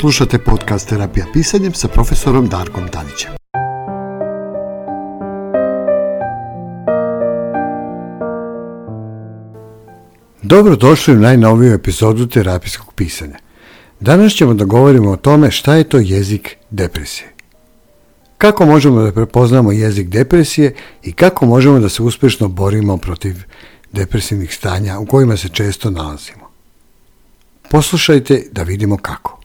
Slušate podcast Terapija pisanjem sa profesorom Darkom Tanićem. Dobrodošli u najnoviju epizodu terapijskog pisanja. Danas ćemo da govorimo o tome šta je to jezik depresije. Kako možemo da prepoznamo jezik depresije i kako možemo da se uspešno borimo protiv depresivnih stanja u kojima se često nalazimo. Poslušajte da vidimo kako.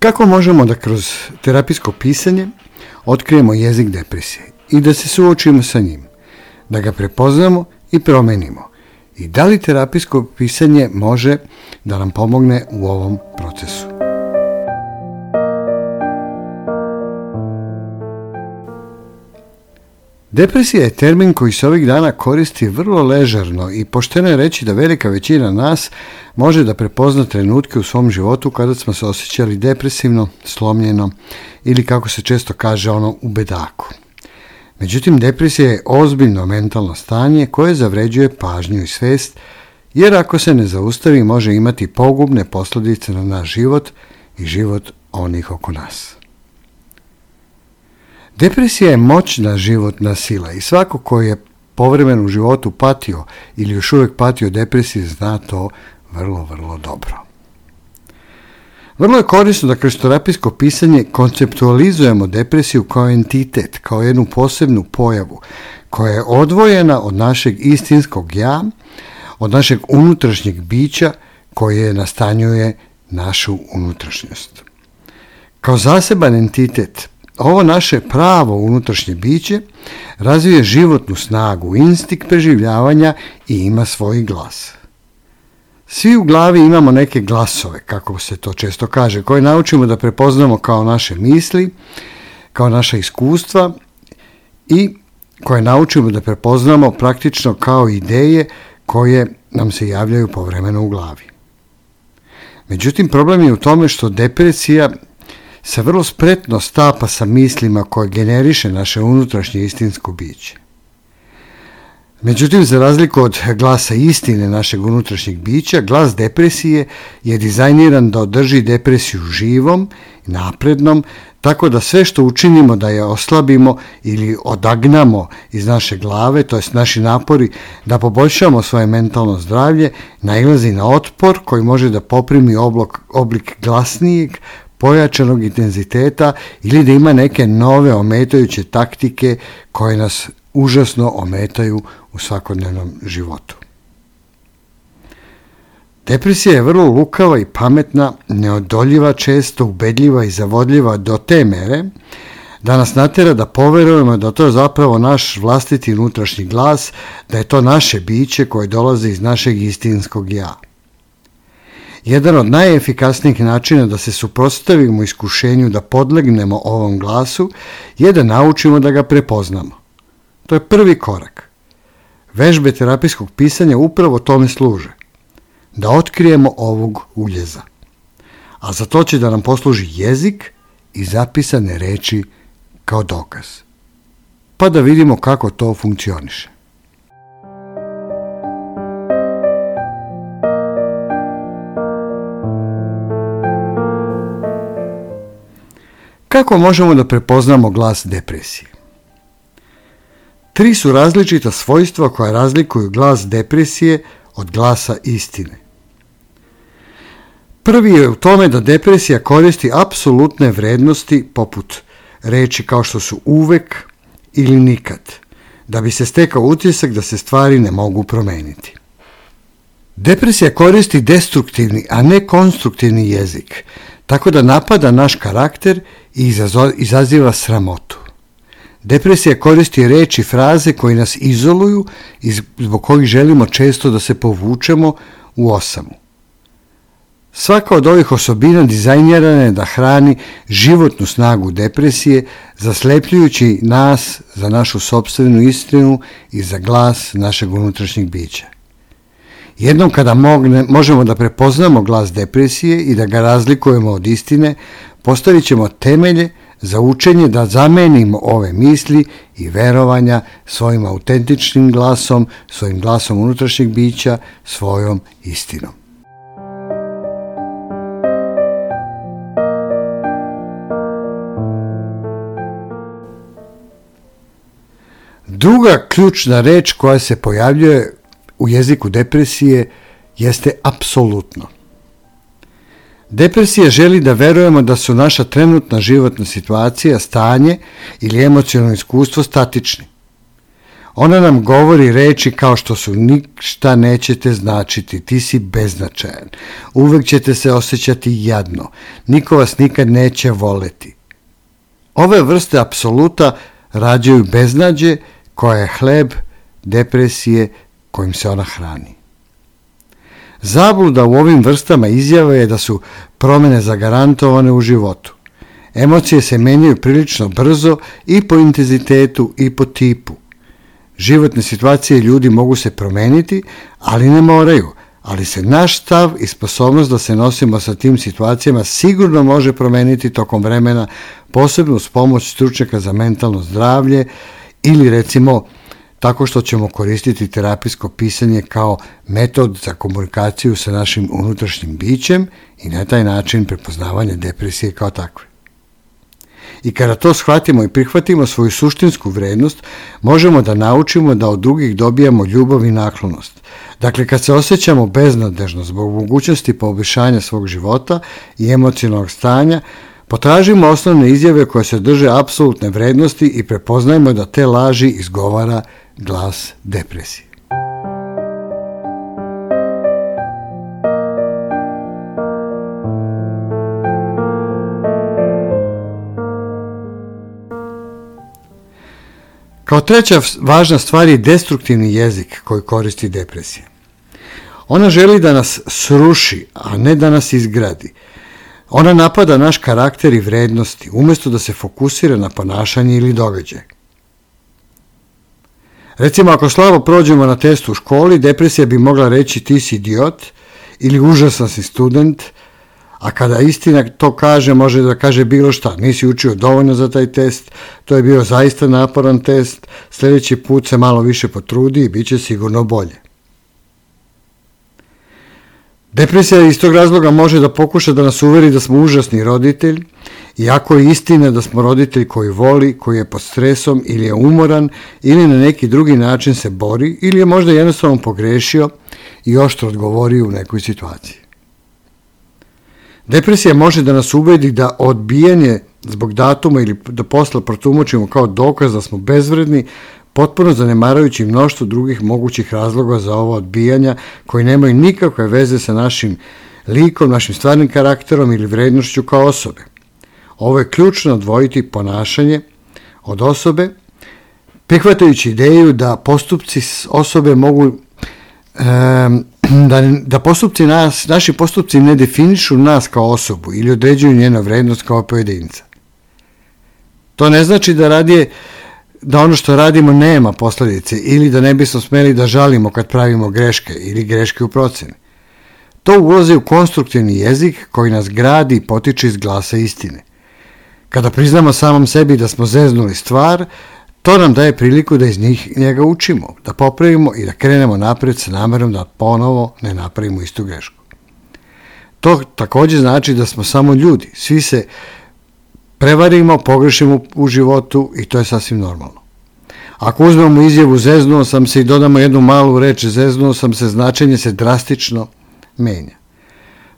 Kako možemo da kroz terapijsko pisanje otkrijemo jezik depresije i da se suočimo sa njim, da ga prepoznamo i promenimo? I da li terapijsko pisanje može da nam pomogne u ovom procesu? Depresija je termin koji se ovih dana koristi vrlo ležerno i pošteno je reći da velika većina nas može da prepozna trenutke u svom životu kada smo se osjećali depresivno, slomljeno ili kako se često kaže ono u bedaku. Međutim, depresija je ozbiljno mentalno stanje koje zavređuje pažnju i svest, jer ako se ne zaustavi može imati pogubne posledice na naš život i život onih oko nas. Depresija je moćna životna sila i svako ko je povremeno u životu patio ili još uvek patio depresije zna to vrlo, vrlo dobro. Vrlo je korisno da kroz terapijsko pisanje konceptualizujemo depresiju kao entitet, kao jednu posebnu pojavu koja je odvojena od našeg istinskog ja, od našeg unutrašnjeg bića koje nastanjuje našu unutrašnjost. Kao zaseban entitet ovo naše pravo unutrašnje biće razvije životnu snagu, instinkt preživljavanja i ima svoj glas. Svi u glavi imamo neke glasove, kako se to često kaže, koje naučimo da prepoznamo kao naše misli, kao naša iskustva i koje naučimo da prepoznamo praktično kao ideje koje nam se javljaju povremeno u glavi. Međutim, problem je u tome što depresija se vrlo spretno stapa sa mislima koje generiše naše unutrašnje istinsko biće. Međutim, za razliku od glasa istine našeg unutrašnjeg bića, glas depresije je dizajniran da održi depresiju živom, naprednom, tako da sve što učinimo da je oslabimo ili odagnamo iz naše glave, to jest naši napori da poboljšamo svoje mentalno zdravlje, nailazi na otpor koji može da poprimi oblok, oblik glasnijeg, pojačanog intenziteta ili da ima neke nove ometajuće taktike koje nas užasno ometaju u svakodnevnom životu. Depresija je vrlo lukava i pametna, neodoljiva, često ubedljiva i zavodljiva do te mere da nas natera da poverujemo da to je zapravo naš vlastiti unutrašnji glas, da je to naše biće koje dolazi iz našeg istinskog ja. Jedan od najefikasnijih načina da se suprotstavimo iskušenju da podlegnemo ovom glasu je da naučimo da ga prepoznamo. To je prvi korak. Vežbe terapijskog pisanja upravo tome služe. Da otkrijemo ovog uljeza. A za to će da nam posluži jezik i zapisane reči kao dokaz. Pa da vidimo kako to funkcioniše. Kako možemo da prepoznamo glas depresije? Tri su različita svojstva koja razlikuju glas depresije od glasa istine. Prvi je u tome da depresija koristi apsolutne vrednosti poput reči kao što su uvek ili nikad, da bi se stekao utisak da se stvari ne mogu promeniti. Depresija koristi destruktivni, a ne konstruktivni jezik – tako da napada naš karakter i izaziva sramotu. Depresija koristi reči i fraze koji nas izoluju i zbog kojih želimo često da se povučemo u osamu. Svaka od ovih osobina dizajnirana je da hrani životnu snagu depresije, zaslepljujući nas za našu sobstvenu istinu i za glas našeg unutrašnjeg bića. Jednom kada mogne, možemo da prepoznamo glas depresije i da ga razlikujemo od istine, postavit ćemo temelje za učenje da zamenimo ove misli i verovanja svojim autentičnim glasom, svojim glasom unutrašnjeg bića, svojom istinom. Druga ključna reč koja se pojavljuje u jeziku depresije jeste apsolutno. Depresija želi da verujemo da su naša trenutna životna situacija, stanje ili emocionalno iskustvo statični. Ona nam govori reči kao što su ništa nećete značiti, ti si beznačajan, uvek ćete se osjećati jadno, niko vas nikad neće voleti. Ove vrste apsoluta rađaju beznađe koja je hleb depresije kojim se ona hrani. Zabluda u ovim vrstama izjava je da su promene zagarantovane u životu. Emocije se menjaju prilično brzo i po intenzitetu i po tipu. Životne situacije ljudi mogu se promeniti, ali ne moraju, ali se naš stav i sposobnost da se nosimo sa tim situacijama sigurno može promeniti tokom vremena, posebno s pomoć stručnjaka za mentalno zdravlje ili recimo tako što ćemo koristiti terapijsko pisanje kao metod za komunikaciju sa našim unutrašnjim bićem i na taj način prepoznavanje depresije kao takve. I kada to shvatimo i prihvatimo svoju suštinsku vrednost, možemo da naučimo da od drugih dobijamo ljubav i naklonost. Dakle, kad se osjećamo beznadežno zbog mogućnosti poboljšanja svog života i emocionalnog stanja, Potražimo osnovne izjave koje se drže apsolutne vrednosti i prepoznajmo da te laži izgovara glas depresije. Kao treća važna stvar je destruktivni jezik koji koristi depresija. Ona želi da nas sruši, a ne da nas izgradi. Ona napada naš karakter i vrednosti, umesto da se fokusira na ponašanje ili događaje. Recimo, ako slabo prođemo na testu u školi, depresija bi mogla reći ti si idiot ili užasan si student, a kada istina to kaže, može da kaže bilo šta. Nisi učio dovoljno za taj test, to je bio zaista naporan test, sledeći put se malo više potrudi i bit će sigurno bolje. Depresija iz tog razloga može da pokuša da nas uveri da smo užasni roditelj, Iako je istina da smo roditelj koji voli, koji je pod stresom ili je umoran ili na neki drugi način se bori ili je možda jednostavno pogrešio i oštro odgovorio u nekoj situaciji. Depresija može da nas ubedi da odbijanje zbog datuma ili da posla protumačimo kao dokaz da smo bezvredni, potpuno zanemarajući mnoštvo drugih mogućih razloga za ovo odbijanja koji nemaju nikakve veze sa našim likom, našim stvarnim karakterom ili vrednošću kao osobe. Ovo je ključno odvojiti ponašanje od osobe, prihvatajući ideju da postupci osobe mogu da, da postupci nas, naši postupci ne definišu nas kao osobu ili određuju njenu vrednost kao pojedinca. To ne znači da radije da ono što radimo nema posledice ili da ne bismo smeli da žalimo kad pravimo greške ili greške u proceni. To ulazi u konstruktivni jezik koji nas gradi i potiče iz glasa istine. Kada priznamo samom sebi da smo zeznuli stvar, to nam daje priliku da iz njih njega učimo, da popravimo i da krenemo napred sa namerom da ponovo ne napravimo istu grešku. To takođe znači da smo samo ljudi, svi se prevarimo, pogrešimo u životu i to je sasvim normalno. Ako uzmemo izjavu zeznuo sam se i dodamo jednu malu reč zeznuo sam se, značenje se drastično menja.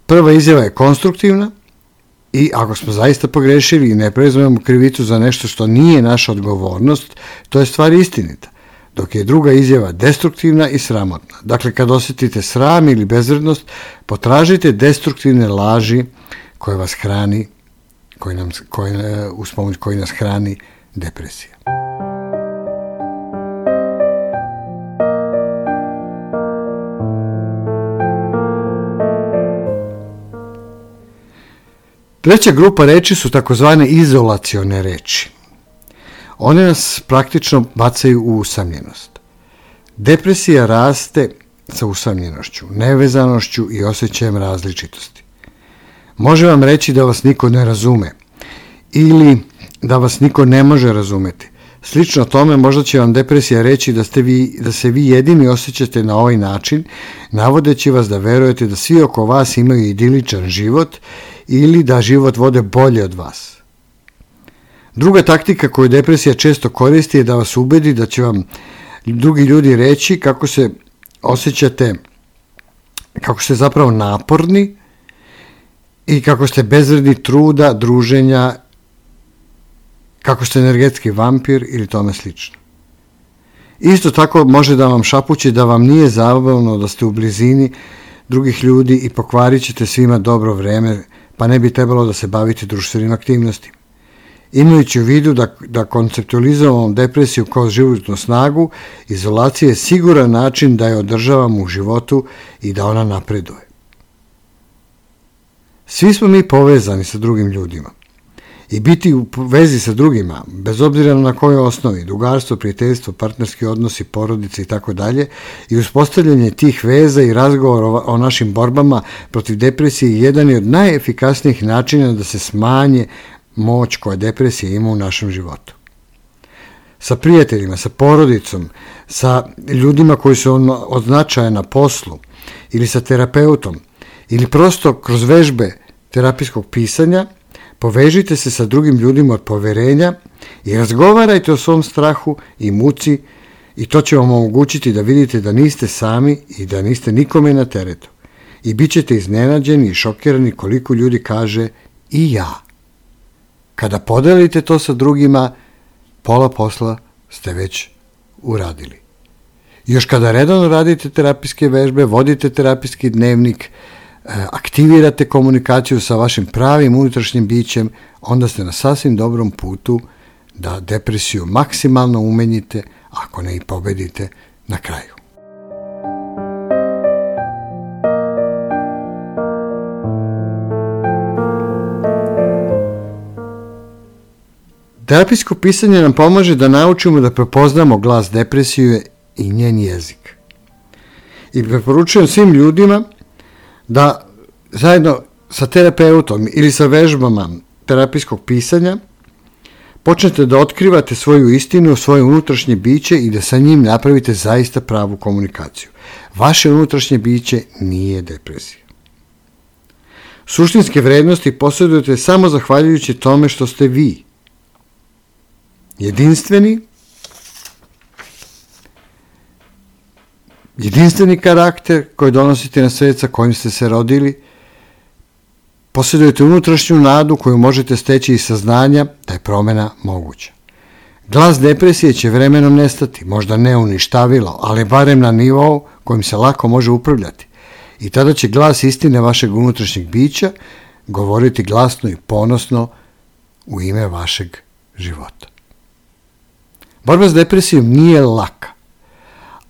Prva izjava je konstruktivna, I ako smo zaista pogrešili i ne prezumemo krivicu za nešto što nije naša odgovornost, to je stvar istinita, dok je druga izjava destruktivna i sramotna. Dakle, kad osetite sram ili bezvrednost, potražite destruktivne laži koje vas hrani, koje, nam, koje, e, uz pomoć koji nas hrani depresija. Treća grupa reči su takozvane izolacione reči. One nas praktično bacaju u usamljenost. Depresija raste sa usamljenošću, nevezanošću i osjećajem različitosti. Može vam reći da vas niko ne razume ili da vas niko ne može razumeti. Slično tome, možda će vam depresija reći da, ste vi, da se vi jedini osjećate na ovaj način, navodeći vas da verujete da svi oko vas imaju idiličan život ili da život vode bolje od vas. Druga taktika koju depresija često koristi je da vas ubedi da će vam drugi ljudi reći kako se osjećate, kako ste zapravo naporni i kako ste bezredni truda, druženja kako ste energetski vampir ili tome slično. Isto tako može da vam šapuće da vam nije zabavno da ste u blizini drugih ljudi i pokvarit ćete svima dobro vreme, pa ne bi trebalo da se bavite društvenim aktivnostima. Imajući u vidu da, da konceptualizavom depresiju kao životnu snagu, izolacija je siguran način da je održavamo u životu i da ona napreduje. Svi smo mi povezani sa drugim ljudima i biti u vezi sa drugima, bez obzira na kojoj osnovi, dugarstvo, prijateljstvo, partnerski odnosi, porodice i tako dalje, i uspostavljanje tih veza i razgovor o, našim borbama protiv depresije je jedan je od najefikasnijih načina da se smanje moć koja depresija ima u našem životu sa prijateljima, sa porodicom, sa ljudima koji su od na poslu ili sa terapeutom ili prosto kroz vežbe terapijskog pisanja Povežite se sa drugim ljudima od poverenja i razgovarajte o svom strahu i muci i to će vam omogućiti da vidite da niste sami i da niste nikome na teretu. I bit ćete iznenađeni i šokirani koliko ljudi kaže i ja. Kada podelite to sa drugima, pola posla ste već uradili. Još kada redovno radite terapijske vežbe, vodite terapijski dnevnik, E, aktivirate komunikaciju sa vašim pravim unutrašnjim bićem, onda ste na sasvim dobrom putu da depresiju maksimalno umenjite, ako ne i pobedite na kraju. Terapijsko pisanje nam pomaže da naučimo da prepoznamo glas depresije i njen jezik. I preporučujem svim ljudima da zajedno sa terapeutom ili sa vežbama terapijskog pisanja počnete da otkrivate svoju istinu, svoje unutrašnje biće i da sa njim napravite zaista pravu komunikaciju. Vaše unutrašnje biće nije depresija. Suštinske vrednosti posjedujete samo zahvaljujući tome što ste vi. Jedinstveni, jedinstveni karakter koji donosite na svet sa kojim ste se rodili, posjedujete unutrašnju nadu koju možete steći iz saznanja da je promena moguća. Glas depresije će vremenom nestati, možda ne uništavilo, ali barem na nivou kojim se lako može upravljati. I tada će glas istine vašeg unutrašnjeg bića govoriti glasno i ponosno u ime vašeg života. Borba s depresijom nije laka.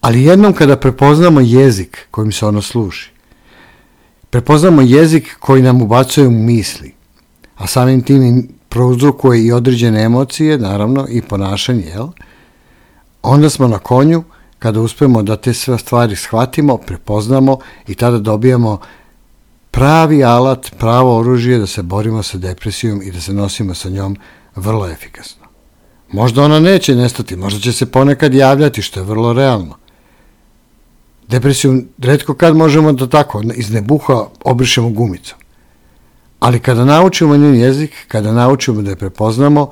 Ali jednom kada prepoznamo jezik kojim se ono služi, prepoznamo jezik koji nam ubacuje u misli, a samim tim prouzrukuje i određene emocije, naravno, i ponašanje, jel? Onda smo na konju kada uspemo da te sve stvari shvatimo, prepoznamo i tada dobijamo pravi alat, pravo oružje da se borimo sa depresijom i da se nosimo sa njom vrlo efikasno. Možda ona neće nestati, možda će se ponekad javljati, što je vrlo realno. Depresiju redko kad možemo da tako iz nebuha obrišemo gumicom. Ali kada naučimo njen jezik, kada naučimo da je prepoznamo,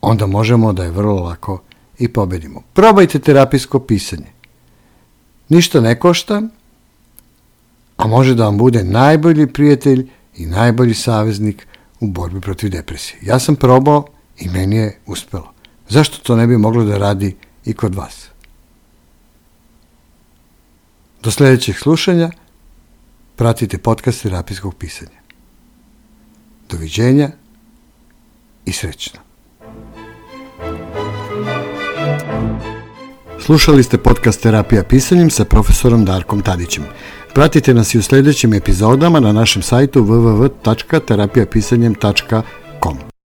onda možemo da je vrlo lako i pobedimo. Probajte terapijsko pisanje. Ništa ne košta, a može da vam bude najbolji prijatelj i najbolji saveznik u borbi protiv depresije. Ja sam probao i meni je uspelo. Zašto to ne bi moglo da radi i kod vas? Do sledećih slušanja pratite podcast terapijskog pisanja. Doviđenja i srećno. Slušali ste podcast Terapija pisanjem sa profesorom Darkom Tadićem. Pratite nas i u sledećim epizodama na našem sajtu www.terapijapisanjem.com